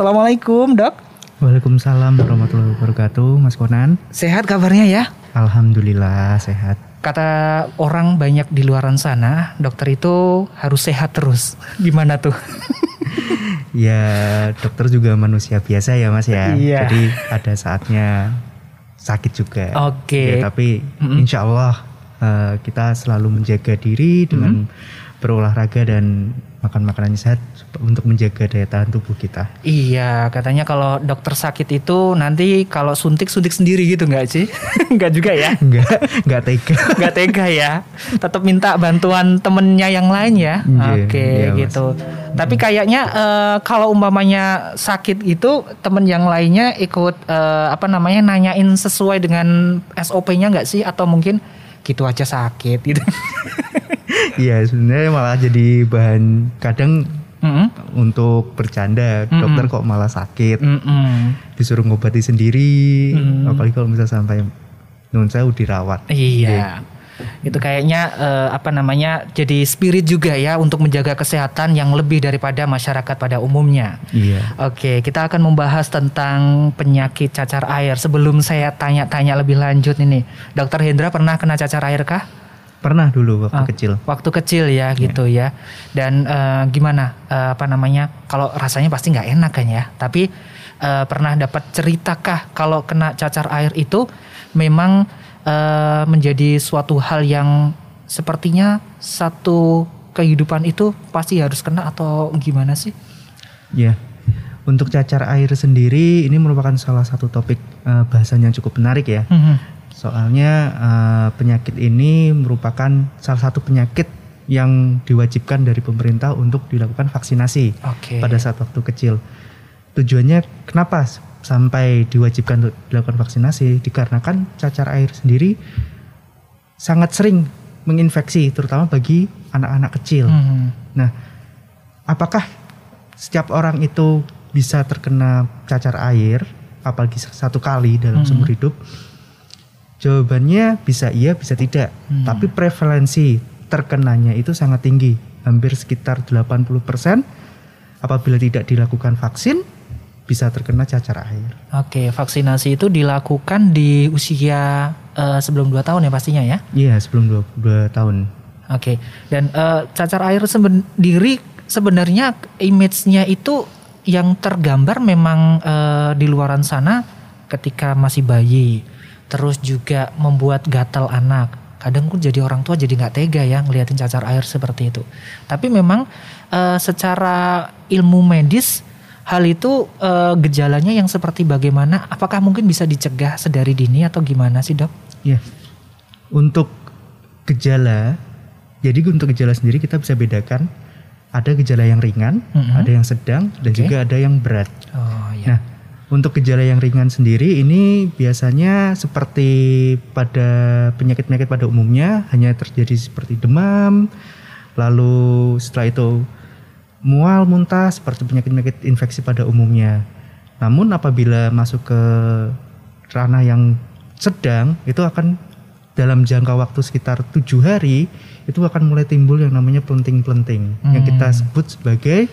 Assalamualaikum dok. Waalaikumsalam warahmatullahi wabarakatuh, Mas Konan. Sehat kabarnya ya? Alhamdulillah sehat. Kata orang banyak di luaran sana, dokter itu harus sehat terus. Gimana tuh? ya dokter juga manusia biasa ya Mas ya. Iya. Jadi ada saatnya sakit juga. Oke. Ya, tapi Mm-mm. insya Allah eh, kita selalu menjaga diri dengan berolahraga dan makan makanan sehat untuk menjaga daya tahan tubuh kita. Iya, katanya kalau dokter sakit itu nanti kalau suntik suntik sendiri gitu nggak sih? nggak juga ya? Enggak, enggak tega. nggak tega ya tetap minta bantuan temennya yang lain ya Iya, oke iya, Mas. gitu tapi kayaknya eh, kalau umpamanya sakit itu temen yang lainnya ikut eh, apa namanya nanyain sesuai dengan SOP-nya nggak sih atau mungkin gitu aja sakit gitu Iya sebenarnya malah jadi bahan kadang Mm-mm. untuk bercanda Mm-mm. dokter kok malah sakit Mm-mm. disuruh ngobati sendiri Mm. apalagi kalau misal sampai nun saya dirawat Iya. Itu kayaknya eh, apa namanya jadi spirit juga ya untuk menjaga kesehatan yang lebih daripada masyarakat pada umumnya. iya Oke, kita akan membahas tentang penyakit cacar air. Sebelum saya tanya-tanya lebih lanjut ini, Dokter Hendra pernah kena cacar air kah? Pernah dulu waktu Ah, kecil Waktu kecil ya, gitu ya. Dan eh, gimana? eh, apa namanya? Kalau rasanya pasti nggak enak kan ya. Tapi eh, pernah dapat ceritakah kalau kena cacar air itu memang eh, menjadi suatu hal yang sepertinya satu kehidupan itu pasti harus kena atau gimana sih? ya untuk cacar air sendiri ini merupakan salah satu topik eh, bahasan yang cukup menarik ya Mhm. Soalnya eh, penyakit ini merupakan salah satu penyakit yang diwajibkan dari pemerintah untuk dilakukan vaksinasi Oke. pada saat waktu kecil. Tujuannya kenapa sampai diwajibkan untuk dilakukan vaksinasi? Dikarenakan cacar air sendiri sangat sering menginfeksi, terutama bagi anak-anak kecil. Mhm. Nah, apakah setiap orang itu bisa terkena cacar air, apalagi satu kali dalam Mhm. seumur hidup? Jawabannya bisa iya, bisa tidak. Hmm. Tapi prevalensi terkenanya itu sangat tinggi, hampir sekitar 80% apabila tidak dilakukan vaksin bisa terkena cacar air. Oke, vaksinasi itu dilakukan di usia eh, sebelum 2 tahun ya pastinya ya. Iya, sebelum 22 tahun. Oke, dan eh, cacar air sendiri sebenarnya image-nya itu yang tergambar memang eh, di luaran sana ketika masih bayi, terus juga membuat gatal anak. Kadang pun jadi orang tua jadi nggak tega ya ngeliatin cacar air seperti itu. Tapi memang eh, secara ilmu medis hal itu eh, gejalanya yang seperti bagaimana? Apakah mungkin bisa dicegah sedari dini atau gimana sih dok? Ya. Untuk gejala, jadi untuk gejala sendiri kita bisa bedakan ada gejala yang ringan, Mhm. ada yang sedang, dan Oke. juga ada yang berat. Oh ya. Nah, untuk gejala yang ringan sendiri ini biasanya seperti pada penyakit-penyakit pada umumnya hanya terjadi seperti demam, lalu setelah itu mual, muntah seperti penyakit-penyakit infeksi pada umumnya. Namun apabila masuk ke ranah yang sedang itu akan dalam jangka waktu sekitar tujuh hari itu akan mulai timbul yang namanya pelenting-pelenting yang kita Hmm. sebut sebagai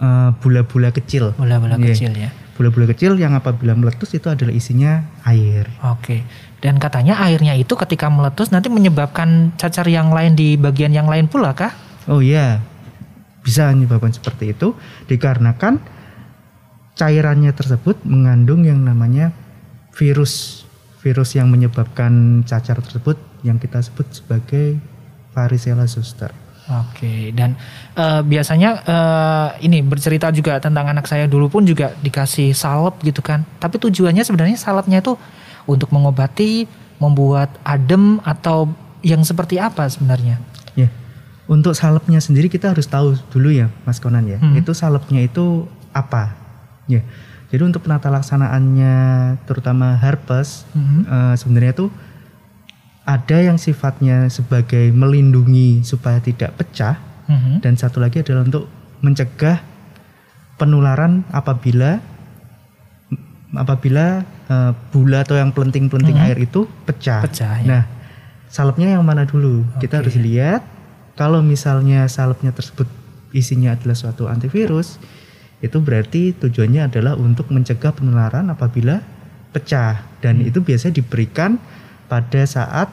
eh, bula-bula kecil. Bola-bola Iya. kecil ya. Bula-bula kecil yang apabila meletus itu adalah isinya air. Oke. Dan katanya airnya itu ketika meletus nanti menyebabkan cacar yang lain di bagian yang lain pula kah? Oh iya, bisa menyebabkan seperti itu dikarenakan cairannya tersebut mengandung yang namanya virus virus yang menyebabkan cacar tersebut yang kita sebut sebagai varicella zoster. Oke. Dan eh, biasanya eh, ini bercerita juga tentang anak saya dulu pun juga dikasih salep gitu kan. Tapi tujuannya sebenarnya salepnya itu untuk mengobati, membuat adem atau yang seperti apa sebenarnya? Ya, untuk salepnya sendiri kita harus tahu dulu ya, Mas Konan ya. Hmm. Itu salepnya itu apa? Ya, jadi untuk penata laksanaannya, terutama herpes, Mhm. eh, sebenarnya itu ada yang sifatnya sebagai melindungi supaya tidak pecah, Mhm. dan satu lagi adalah untuk mencegah penularan apabila apabila eh, bula atau yang pelenting-pelenting Mhm. air itu pecah. Pecah, ya. Nah, salepnya yang mana dulu? Kita Oke. harus lihat kalau misalnya salepnya tersebut isinya adalah suatu antivirus, itu berarti tujuannya adalah untuk mencegah penularan apabila pecah dan itu biasanya diberikan pada saat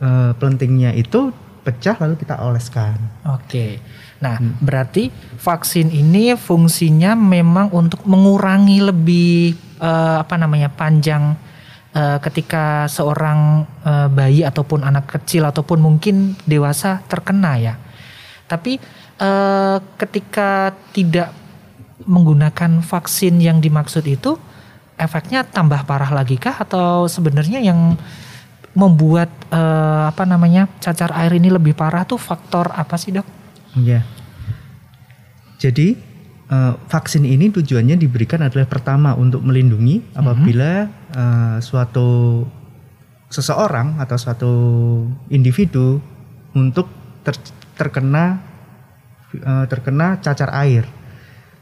uh, pelentingnya itu pecah lalu kita oleskan. Oke. Nah, hmm. berarti vaksin ini fungsinya memang untuk mengurangi lebih uh, apa namanya panjang uh, ketika seorang uh, bayi ataupun anak kecil ataupun mungkin dewasa terkena ya. Tapi uh, ketika tidak menggunakan vaksin yang dimaksud itu efeknya tambah parah lagi kah atau sebenarnya yang membuat uh, apa namanya cacar air ini lebih parah tuh faktor apa sih dok? Iya. Jadi uh, vaksin ini tujuannya diberikan adalah pertama untuk melindungi apabila mm-hmm. uh, suatu seseorang atau suatu individu untuk ter, terkena uh, terkena cacar air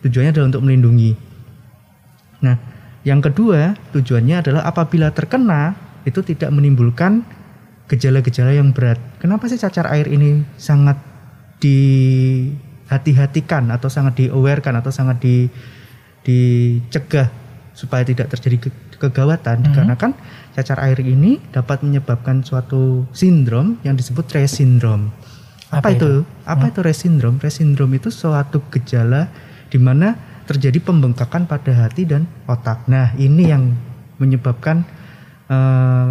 tujuannya adalah untuk melindungi. Nah, yang kedua tujuannya adalah apabila terkena itu tidak menimbulkan gejala-gejala yang berat. Kenapa sih cacar air ini sangat dihati-hatikan atau sangat di-awarekan atau sangat di dicegah supaya tidak terjadi ke kegawatan? Mm -hmm. kan cacar air ini dapat menyebabkan suatu sindrom yang disebut Reye syndrome. Apa, Apa itu? itu? Apa hmm? itu Reye syndrome? Syndrome itu suatu gejala di mana terjadi pembengkakan pada hati dan otak. Nah, ini yang menyebabkan uh,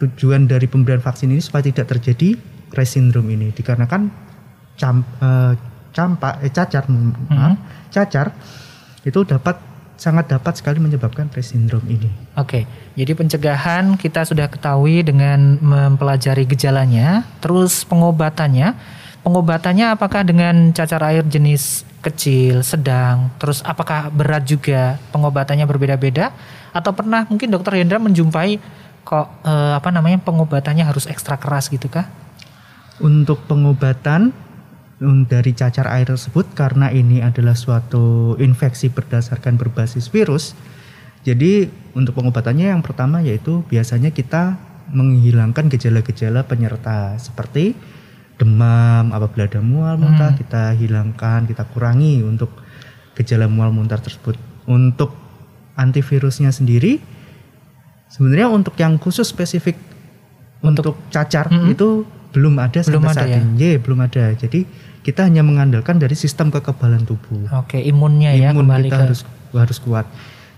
tujuan dari pemberian vaksin ini supaya tidak terjadi Reye syndrome ini dikarenakan cam, uh, campak eh, cacar hmm. maaf, cacar itu dapat sangat dapat sekali menyebabkan Reye syndrome ini. Oke, jadi pencegahan kita sudah ketahui dengan mempelajari gejalanya, terus pengobatannya. Pengobatannya apakah dengan cacar air jenis kecil, sedang, terus apakah berat juga pengobatannya berbeda-beda atau pernah mungkin dokter Hendra menjumpai kok eh, apa namanya pengobatannya harus ekstra keras gitu kah? Untuk pengobatan um, dari cacar air tersebut karena ini adalah suatu infeksi berdasarkan berbasis virus. Jadi untuk pengobatannya yang pertama yaitu biasanya kita menghilangkan gejala-gejala penyerta seperti demam, apabila ada mual muntah hmm. kita hilangkan, kita kurangi untuk gejala mual muntah tersebut. Untuk antivirusnya sendiri sebenarnya untuk yang khusus spesifik untuk, untuk cacar -hmm. itu belum ada belum sampai ada saat ya? ini. Yeah, belum ada. Jadi kita hanya mengandalkan dari sistem kekebalan tubuh. Oke, imunnya ya Imun kembali kita ke... harus harus kuat.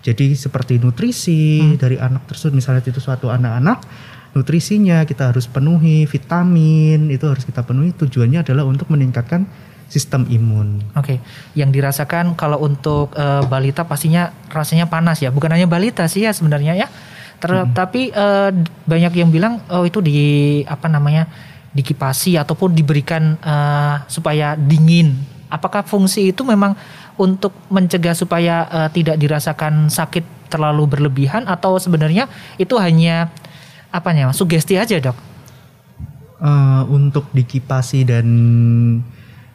Jadi seperti nutrisi hmm. dari anak tersebut misalnya itu suatu anak-anak nutrisinya kita harus penuhi, vitamin itu harus kita penuhi. Tujuannya adalah untuk meningkatkan sistem imun. Oke, okay. yang dirasakan kalau untuk uh, balita pastinya rasanya panas ya, bukan hanya balita sih ya sebenarnya ya. Ter hmm. Tapi uh, banyak yang bilang oh itu di apa namanya dikipasi ataupun diberikan uh, supaya dingin. Apakah fungsi itu memang untuk mencegah supaya uh, tidak dirasakan sakit terlalu berlebihan atau sebenarnya itu hanya apanya sugesti aja dok uh, untuk dikipasi dan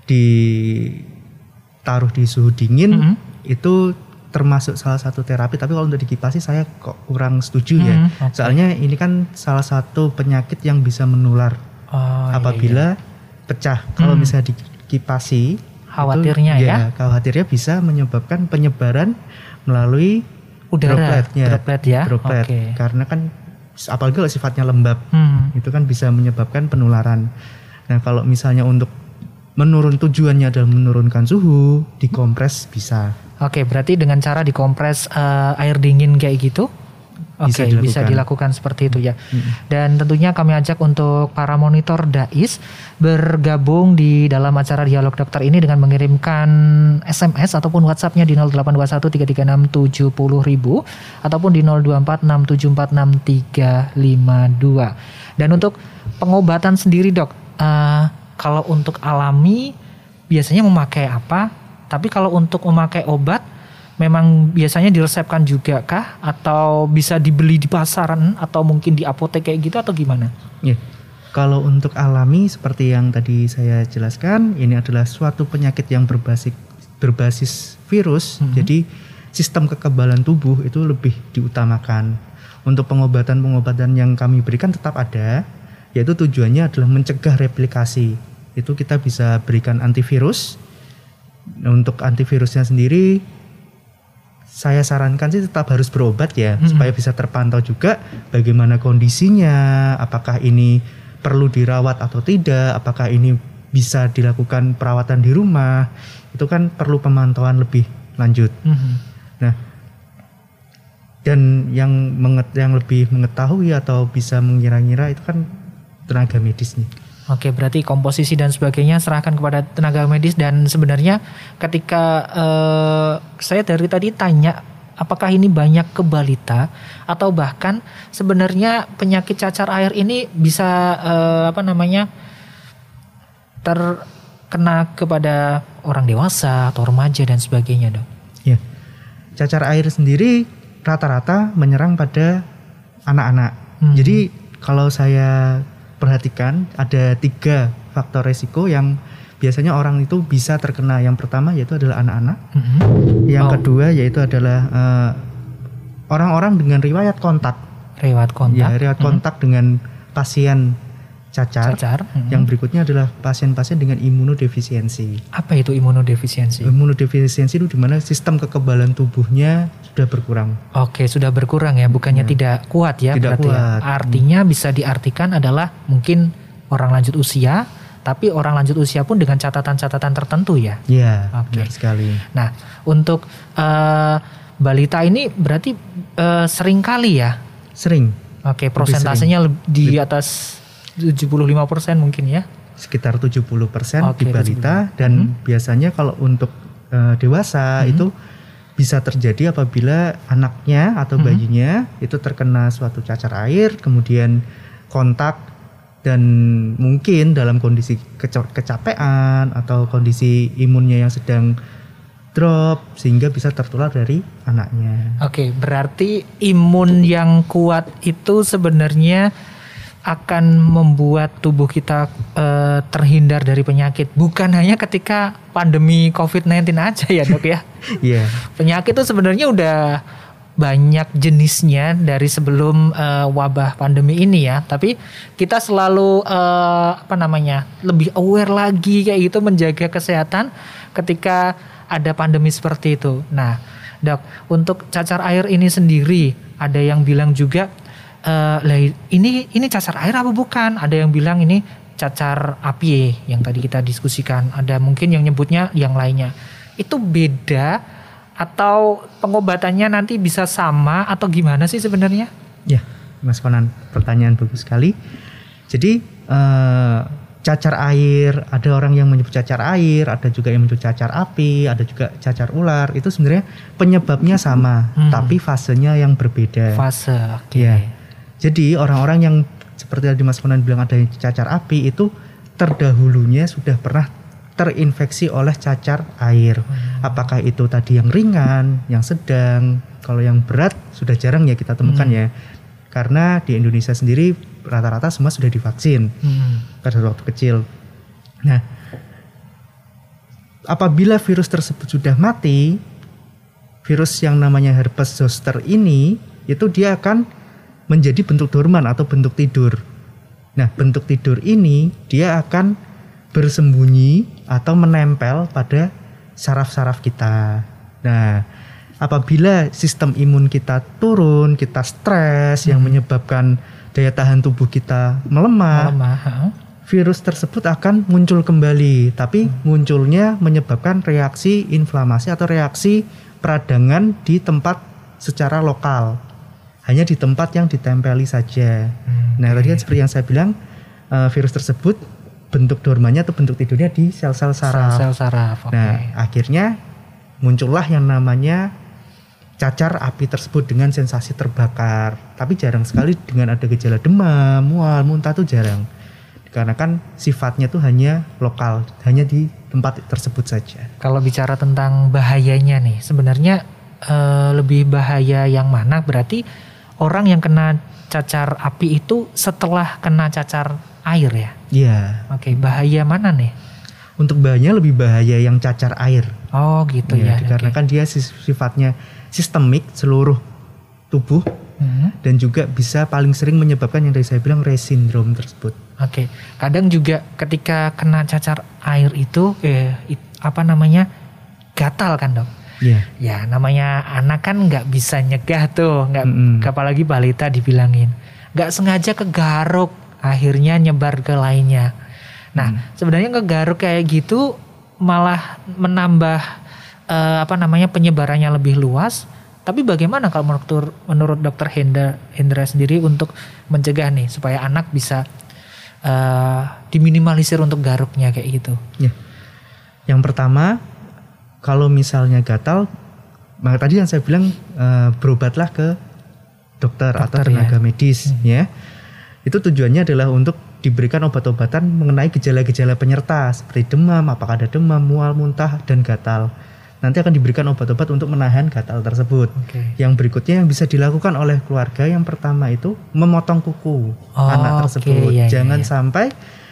ditaruh di suhu dingin mm -hmm. itu termasuk salah satu terapi tapi kalau untuk dikipasi saya kok kurang setuju ya mm, okay. soalnya ini kan salah satu penyakit yang bisa menular oh, apabila iya, iya. pecah kalau mm. misalnya dikipasi khawatirnya itu, ya, ya khawatirnya bisa menyebabkan penyebaran melalui udara dropletnya droplet ya droplet okay. karena kan apalagi kalau sifatnya lembab hmm. itu kan bisa menyebabkan penularan nah kalau misalnya untuk menurun tujuannya adalah menurunkan suhu dikompres bisa oke berarti dengan cara dikompres uh, air dingin kayak gitu Oke, okay, bisa, bisa dilakukan seperti itu ya. Hmm. Dan tentunya kami ajak untuk para monitor DAIS bergabung di dalam acara dialog dokter ini dengan mengirimkan SMS ataupun WhatsAppnya di 0821 ribu ataupun di 0246746352. Dan untuk pengobatan sendiri dok, uh, kalau untuk alami biasanya memakai apa? Tapi kalau untuk memakai obat memang biasanya diresepkan juga kah atau bisa dibeli di pasaran atau mungkin di apotek kayak gitu atau gimana? Ya. Kalau untuk alami seperti yang tadi saya jelaskan, ini adalah suatu penyakit yang berbasis berbasis virus. -hmm. Jadi sistem kekebalan tubuh itu lebih diutamakan. Untuk pengobatan-pengobatan yang kami berikan tetap ada, yaitu tujuannya adalah mencegah replikasi. Itu kita bisa berikan antivirus Untuk antivirusnya sendiri saya sarankan sih tetap harus berobat ya Mm-mm. supaya bisa terpantau juga bagaimana kondisinya, apakah ini perlu dirawat atau tidak, apakah ini bisa dilakukan perawatan di rumah. Itu kan perlu pemantauan lebih lanjut. Mhm. Nah, dan yang menget, yang lebih mengetahui atau bisa mengira-ngira itu kan tenaga medisnya. Oke, berarti komposisi dan sebagainya serahkan kepada tenaga medis dan sebenarnya ketika eh, saya dari tadi tanya apakah ini banyak ke balita atau bahkan sebenarnya penyakit cacar air ini bisa eh, apa namanya terkena kepada orang dewasa atau remaja dan sebagainya, Dok. Ya. Cacar air sendiri rata-rata menyerang pada anak-anak. Hmm. Jadi kalau saya perhatikan ada tiga faktor resiko yang biasanya orang itu bisa terkena. Yang pertama yaitu adalah anak-anak. Mhm. Yang Oh. kedua yaitu adalah eh, orang-orang dengan riwayat kontak. Riwayat kontak. Ya, riwayat Mhm. kontak dengan pasien cacar. Cacar. Mhm. Yang berikutnya adalah pasien-pasien dengan imunodefisiensi. apa itu imunodefisiensi? Imunodefisiensi itu di mana sistem kekebalan tubuhnya sudah berkurang. Oke, sudah berkurang ya, bukannya Ya. tidak kuat ya Tidak berarti ya. kuat. Artinya bisa diartikan adalah mungkin orang lanjut usia, tapi orang lanjut usia pun dengan catatan-catatan tertentu ya. Ya, Oke. benar sekali. Nah, untuk eh, balita ini berarti eh, sering kali ya. Sering, Oke, prosentasenya di atas 75% mungkin ya. sekitar 70% Oke, di balita dan biasanya kalau untuk eh, dewasa Hmm. itu bisa terjadi apabila anaknya atau Mhm. bayinya itu terkena suatu cacar air, kemudian kontak dan mungkin dalam kondisi kecapean atau kondisi imunnya yang sedang drop sehingga bisa tertular dari anaknya. Oke, berarti imun yang kuat itu sebenarnya akan membuat tubuh kita eh, terhindar dari penyakit. Bukan hanya ketika pandemi COVID-19 aja ya dok ya. Iya. Penyakit itu sebenarnya udah banyak jenisnya dari sebelum eh, wabah pandemi ini ya. Tapi kita selalu eh, apa namanya lebih aware lagi kayak gitu menjaga kesehatan ketika ada pandemi seperti itu. Nah, dok untuk cacar air ini sendiri ada yang bilang juga lah ini ini cacar air apa bukan? Ada yang bilang ini cacar api yang tadi kita diskusikan. Ada mungkin yang nyebutnya yang lainnya. Itu beda atau pengobatannya nanti bisa sama atau gimana sih sebenarnya? Ya, Mas Konan, pertanyaan bagus sekali. Jadi eh, cacar air, ada orang yang menyebut cacar air, ada juga yang menyebut cacar api, ada juga cacar ular. Itu sebenarnya penyebabnya sama, Hmm. tapi fasenya yang berbeda. Fase. Oke. Iya. Jadi orang-orang yang seperti tadi Mas Konan bilang ada yang cacar api itu terdahulunya sudah pernah terinfeksi oleh cacar air. Apakah itu tadi yang ringan, yang sedang, kalau yang berat sudah jarang ya kita temukan Hmm. ya. Karena di Indonesia sendiri rata-rata semua sudah divaksin Hmm. pada waktu kecil. Nah, apabila virus tersebut sudah mati, virus yang namanya herpes zoster ini itu dia akan menjadi bentuk dorman atau bentuk tidur. Nah, bentuk tidur ini dia akan bersembunyi atau menempel pada saraf-saraf kita. Nah, apabila sistem imun kita turun, kita stres yang menyebabkan daya tahan tubuh kita melemah, Melemah. virus tersebut akan muncul kembali, tapi munculnya menyebabkan reaksi inflamasi atau reaksi peradangan di tempat secara lokal. Hanya di tempat yang ditempeli saja. Hmm, Nah, oke. tadi kan seperti yang saya bilang, eh, virus tersebut bentuk dormanya atau bentuk tidurnya di sel-sel saraf. Sel saraf. Oke. Nah, akhirnya muncullah yang namanya cacar api tersebut dengan sensasi terbakar. Tapi jarang sekali dengan ada gejala demam, mual, muntah tuh jarang. Karena kan sifatnya tuh hanya lokal, hanya di tempat tersebut saja. Kalau bicara tentang bahayanya nih, sebenarnya eh, lebih bahaya yang mana? Berarti orang yang kena cacar api itu setelah kena cacar air ya? Iya, Oke, bahaya mana nih? untuk bahaya lebih bahaya yang cacar air. Oh gitu Iya, ya. dikarenakan dia sis- sifatnya sistemik seluruh tubuh Hmm, dan juga bisa paling sering menyebabkan yang tadi saya bilang Reye syndrome tersebut. Oke, kadang juga ketika kena cacar air itu, eh, it- apa namanya, gatal kan dok. Iya. Ya namanya anak kan nggak bisa nyegah tuh, nggak Mm-mm. apalagi balita dibilangin, nggak sengaja kegaruk, akhirnya nyebar ke lainnya. Nah sebenarnya kegaruk kayak gitu malah menambah eh, apa namanya penyebarannya lebih luas. Tapi bagaimana kalau menurut menurut dokter Hendra, Hendra sendiri untuk mencegah nih supaya anak bisa eh, diminimalisir untuk garuknya kayak gitu? Ya. Yang pertama, kalau misalnya gatal, maka tadi yang saya bilang eh, berobatlah ke dokter, atau Dokter, ya. tenaga medis, ya. Itu tujuannya adalah untuk diberikan obat-obatan mengenai gejala-gejala penyerta seperti demam, apakah ada demam, mual, muntah, dan gatal. Nanti akan diberikan obat-obat untuk menahan gatal tersebut. Oke. Yang berikutnya yang bisa dilakukan oleh keluarga yang pertama itu memotong kuku Oh, anak tersebut. iya, iya, Jangan iya. sampai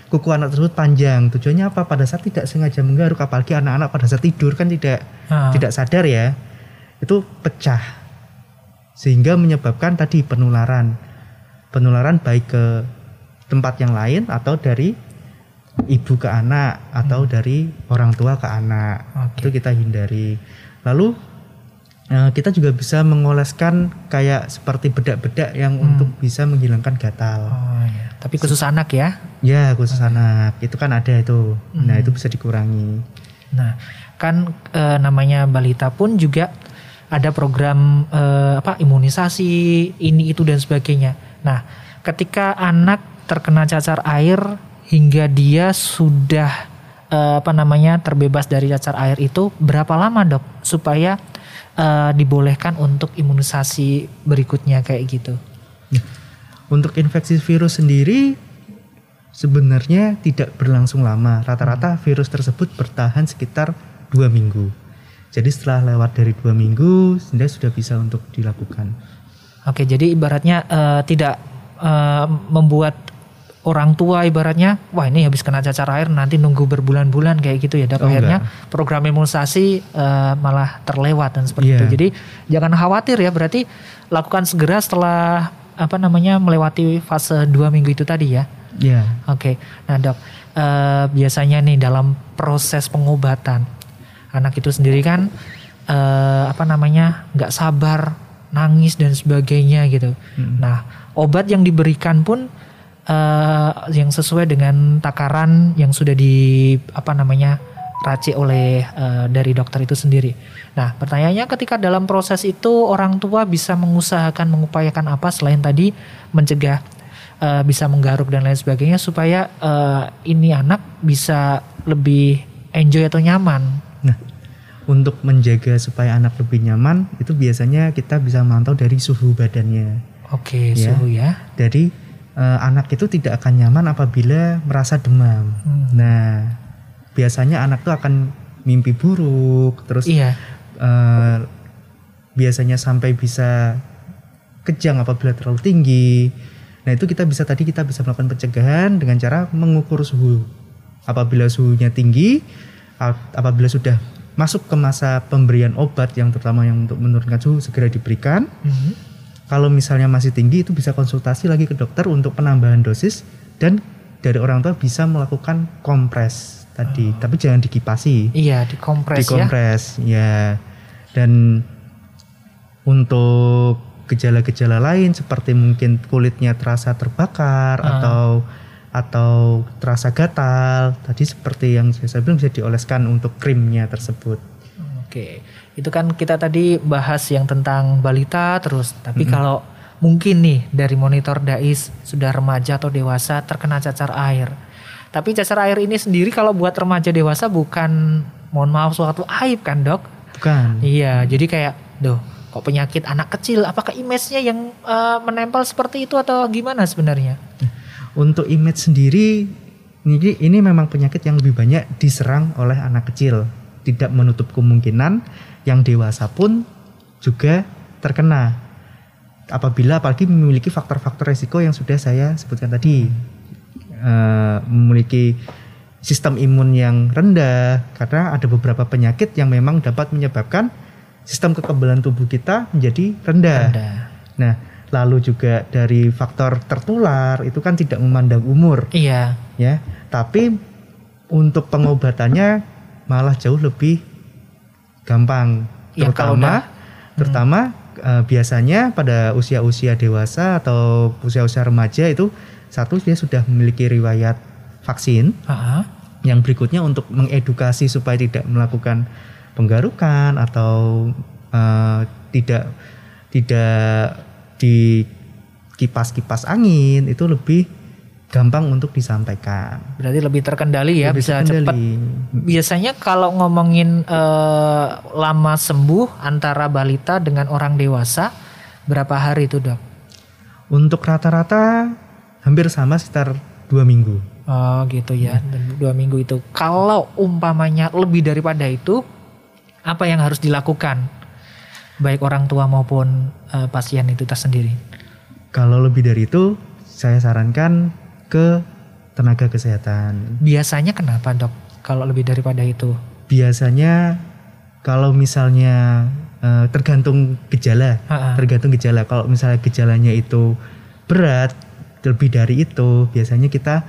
kuku anak tersebut panjang. Tujuannya apa? Pada saat tidak sengaja menggaruk, apalagi anak-anak pada saat tidur kan tidak Ah. tidak sadar ya, itu pecah sehingga menyebabkan tadi penularan, penularan baik ke tempat yang lain atau dari ibu ke anak atau dari orang tua ke anak Hmm. Oke. itu kita hindari. Lalu eh, kita juga bisa mengoleskan kayak seperti bedak-bedak yang Hmm. untuk bisa menghilangkan gatal. Oh ya. Tapi khusus anak ya. Ya khusus anak itu kan ada itu. Nah Hmm. itu bisa dikurangi. Nah, kan eh, namanya balita pun juga ada program eh, apa imunisasi ini itu dan sebagainya. Nah, ketika anak terkena cacar air hingga dia sudah eh, apa namanya terbebas dari cacar air itu berapa lama dok supaya eh, dibolehkan untuk imunisasi berikutnya kayak gitu? Untuk infeksi virus sendiri sebenarnya tidak berlangsung lama. Rata-rata virus tersebut bertahan sekitar dua minggu. Jadi setelah lewat dari dua minggu, sebenarnya sudah bisa untuk dilakukan. Oke, jadi ibaratnya eh, tidak eh, membuat orang tua ibaratnya, wah ini habis kena cacar air nanti nunggu berbulan-bulan kayak gitu ya. dok. Oh, Akhirnya program imunisasi eh, malah terlewat dan seperti Iya. itu. Jadi jangan khawatir ya, berarti lakukan segera setelah apa namanya melewati fase dua minggu itu tadi ya. Ya, Oke, nah dok, eh, biasanya nih dalam proses pengobatan anak itu sendiri kan eh, apa namanya nggak sabar, nangis dan sebagainya gitu. Mm. Nah, obat yang diberikan pun eh, yang sesuai dengan takaran yang sudah di apa namanya racik oleh eh, dari dokter itu sendiri. Nah, pertanyaannya ketika dalam proses itu orang tua bisa mengusahakan mengupayakan apa selain tadi mencegah eh, bisa menggaruk dan lain sebagainya supaya eh, ini anak bisa lebih enjoy atau nyaman. Nah, untuk menjaga supaya anak lebih nyaman, itu biasanya kita bisa memantau dari suhu badannya. Oke, Ya. suhu ya. Dari eh, anak itu tidak akan nyaman apabila merasa demam. Hmm. Nah, biasanya anak tuh akan mimpi buruk, terus Iya. eh, biasanya sampai bisa kejang apabila terlalu tinggi. Nah itu kita bisa tadi kita bisa melakukan pencegahan dengan cara mengukur suhu. Apabila suhunya tinggi, ap- apabila sudah masuk ke masa pemberian obat yang terutama yang untuk menurunkan suhu segera diberikan. Mhm. Kalau misalnya masih tinggi itu bisa konsultasi lagi ke dokter untuk penambahan dosis dan dari orang tua bisa melakukan kompres tadi, tapi jangan dikipasi Iya, dikompres ya. dikompres ya. Dan untuk gejala-gejala lain seperti mungkin kulitnya terasa terbakar Ah. atau atau terasa gatal tadi seperti yang saya bilang bisa dioleskan untuk krimnya tersebut Oke, itu kan kita tadi bahas yang tentang balita terus, tapi kalau mungkin nih dari monitor Dais sudah remaja atau dewasa terkena cacar air. Tapi cacar air ini sendiri kalau buat remaja dewasa bukan mohon maaf suatu aib kan, Dok? bukan Iya, jadi kayak duh, kok penyakit anak kecil? Apakah image-nya yang eh, menempel seperti itu atau gimana sebenarnya? untuk image sendiri ini ini memang penyakit yang lebih banyak diserang oleh anak kecil. Tidak menutup kemungkinan yang dewasa pun juga terkena. Apabila apalagi memiliki faktor-faktor resiko yang sudah saya sebutkan tadi. Eh, memiliki sistem imun yang rendah karena ada beberapa penyakit yang memang dapat menyebabkan sistem kekebalan tubuh kita menjadi rendah. Ada. Nah, lalu juga dari faktor tertular itu kan tidak memandang umur Iya. ya, tapi untuk pengobatannya malah jauh lebih gampang Ya, terutama udah- terutama eh, biasanya pada usia-usia dewasa atau usia-usia remaja itu satu dia sudah memiliki riwayat vaksin Ah, yang berikutnya untuk mengedukasi supaya tidak melakukan penggarukan atau eh, tidak tidak di kipas-kipas angin itu lebih gampang untuk disampaikan. berarti lebih terkendali ya Lebih bisa terkendali. cepat. Biasanya kalau ngomongin eh, lama sembuh antara balita dengan orang dewasa berapa hari itu dok? Untuk rata-rata hampir sama sekitar dua minggu. Oh gitu ya, Dan dua minggu itu. Kalau umpamanya lebih daripada itu, apa yang harus dilakukan? Baik orang tua maupun eh, pasien itu tersendiri. Kalau lebih dari itu, saya sarankan ke tenaga kesehatan. Biasanya kenapa dok? Kalau lebih daripada itu? Biasanya kalau misalnya eh, tergantung gejala, Ha-ha. tergantung gejala. Kalau misalnya gejalanya itu berat, lebih dari itu, biasanya kita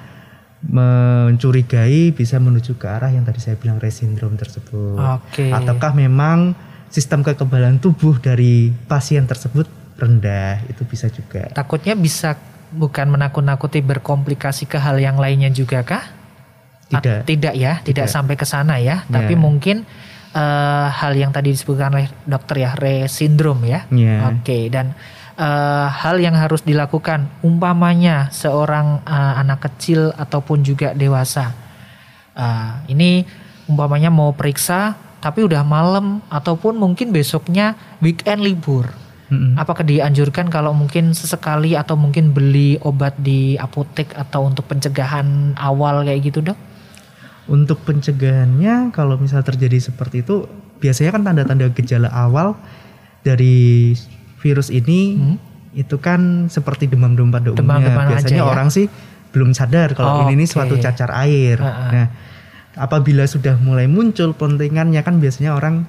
mencurigai bisa menuju ke arah yang tadi saya bilang Rett syndrome tersebut. Oke. Ataukah memang sistem kekebalan tubuh dari pasien tersebut rendah, itu bisa juga. Takutnya bisa bukan menakut-nakuti berkomplikasi ke hal yang lainnya juga kah? Tidak. Ah, tidak ya, tidak, Tidak. sampai ke sana ya. Tapi Ya. mungkin eh, hal yang tadi disebutkan oleh dokter ya, Rett syndrome ya. Ya. Oke, dan eh, hal yang harus dilakukan umpamanya seorang eh, anak kecil ataupun juga dewasa. Eh, ini umpamanya mau periksa tapi udah malam ataupun mungkin besoknya weekend libur. Mm-mm. Apakah dianjurkan kalau mungkin sesekali atau mungkin beli obat di apotek atau untuk pencegahan awal kayak gitu dok? Untuk pencegahannya kalau misal terjadi seperti itu biasanya kan tanda-tanda gejala awal dari virus ini Hmm. itu kan seperti demam-demam pada umumnya. Aja biasanya ya? orang sih belum sadar kalau ini ini Oke. suatu cacar air. Ha-ha. Nah, apabila sudah mulai muncul pentingannya kan biasanya orang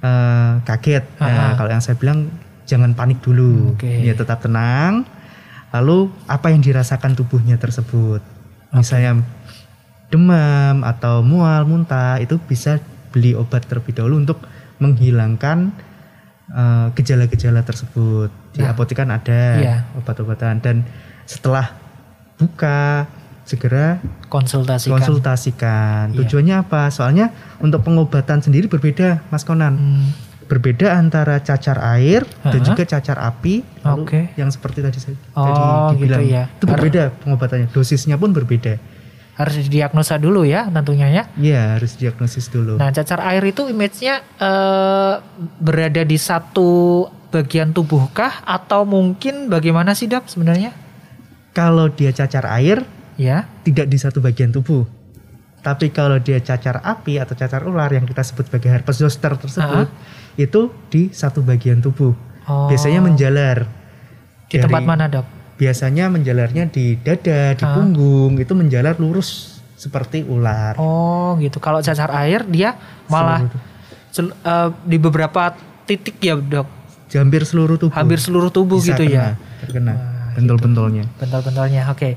eh, kaget. Nah, Ha-ha. kalau yang saya bilang jangan panik dulu. Oke. Ya tetap tenang. Lalu apa yang dirasakan tubuhnya tersebut? Misalnya demam atau mual, muntah itu bisa beli obat terlebih dahulu untuk menghilangkan eh, gejala-gejala tersebut. Di Nah, apotek kan ada iya. obat-obatan dan setelah buka segera Konsultasikan. konsultasikan. Iya. Tujuannya apa? Soalnya untuk pengobatan sendiri berbeda, Mas Konan. Hmm, Berbeda antara cacar air dan Ha-ha. juga cacar api. Oke. yang seperti tadi saya Oh, tadi gitu dibilang ya. itu berbeda pengobatannya. Dosisnya pun berbeda. Harus didiagnosa dulu ya tentunya ya. Iya, harus diagnosis dulu. Nah cacar air itu image-nya eh, berada di satu bagian tubuhkah atau mungkin bagaimana sih dok sebenarnya? Kalau dia cacar air Ya. tidak di satu bagian tubuh. Tapi kalau dia cacar api atau cacar ular yang kita sebut sebagai herpes zoster tersebut, itu di satu bagian tubuh. Oh, Biasanya menjalar. di tempat dari- mana dok? Biasanya menjalarnya di dada, di Ah. punggung, itu menjalar lurus seperti ular. Oh gitu. Kalau cacar air dia malah sel- eh, di beberapa titik ya dok. hampir seluruh tubuh. Hampir seluruh tubuh Bisa gitu ya. kena, Terkena Wah, bentul-bentolnya. Bental-bentalnya. Oke.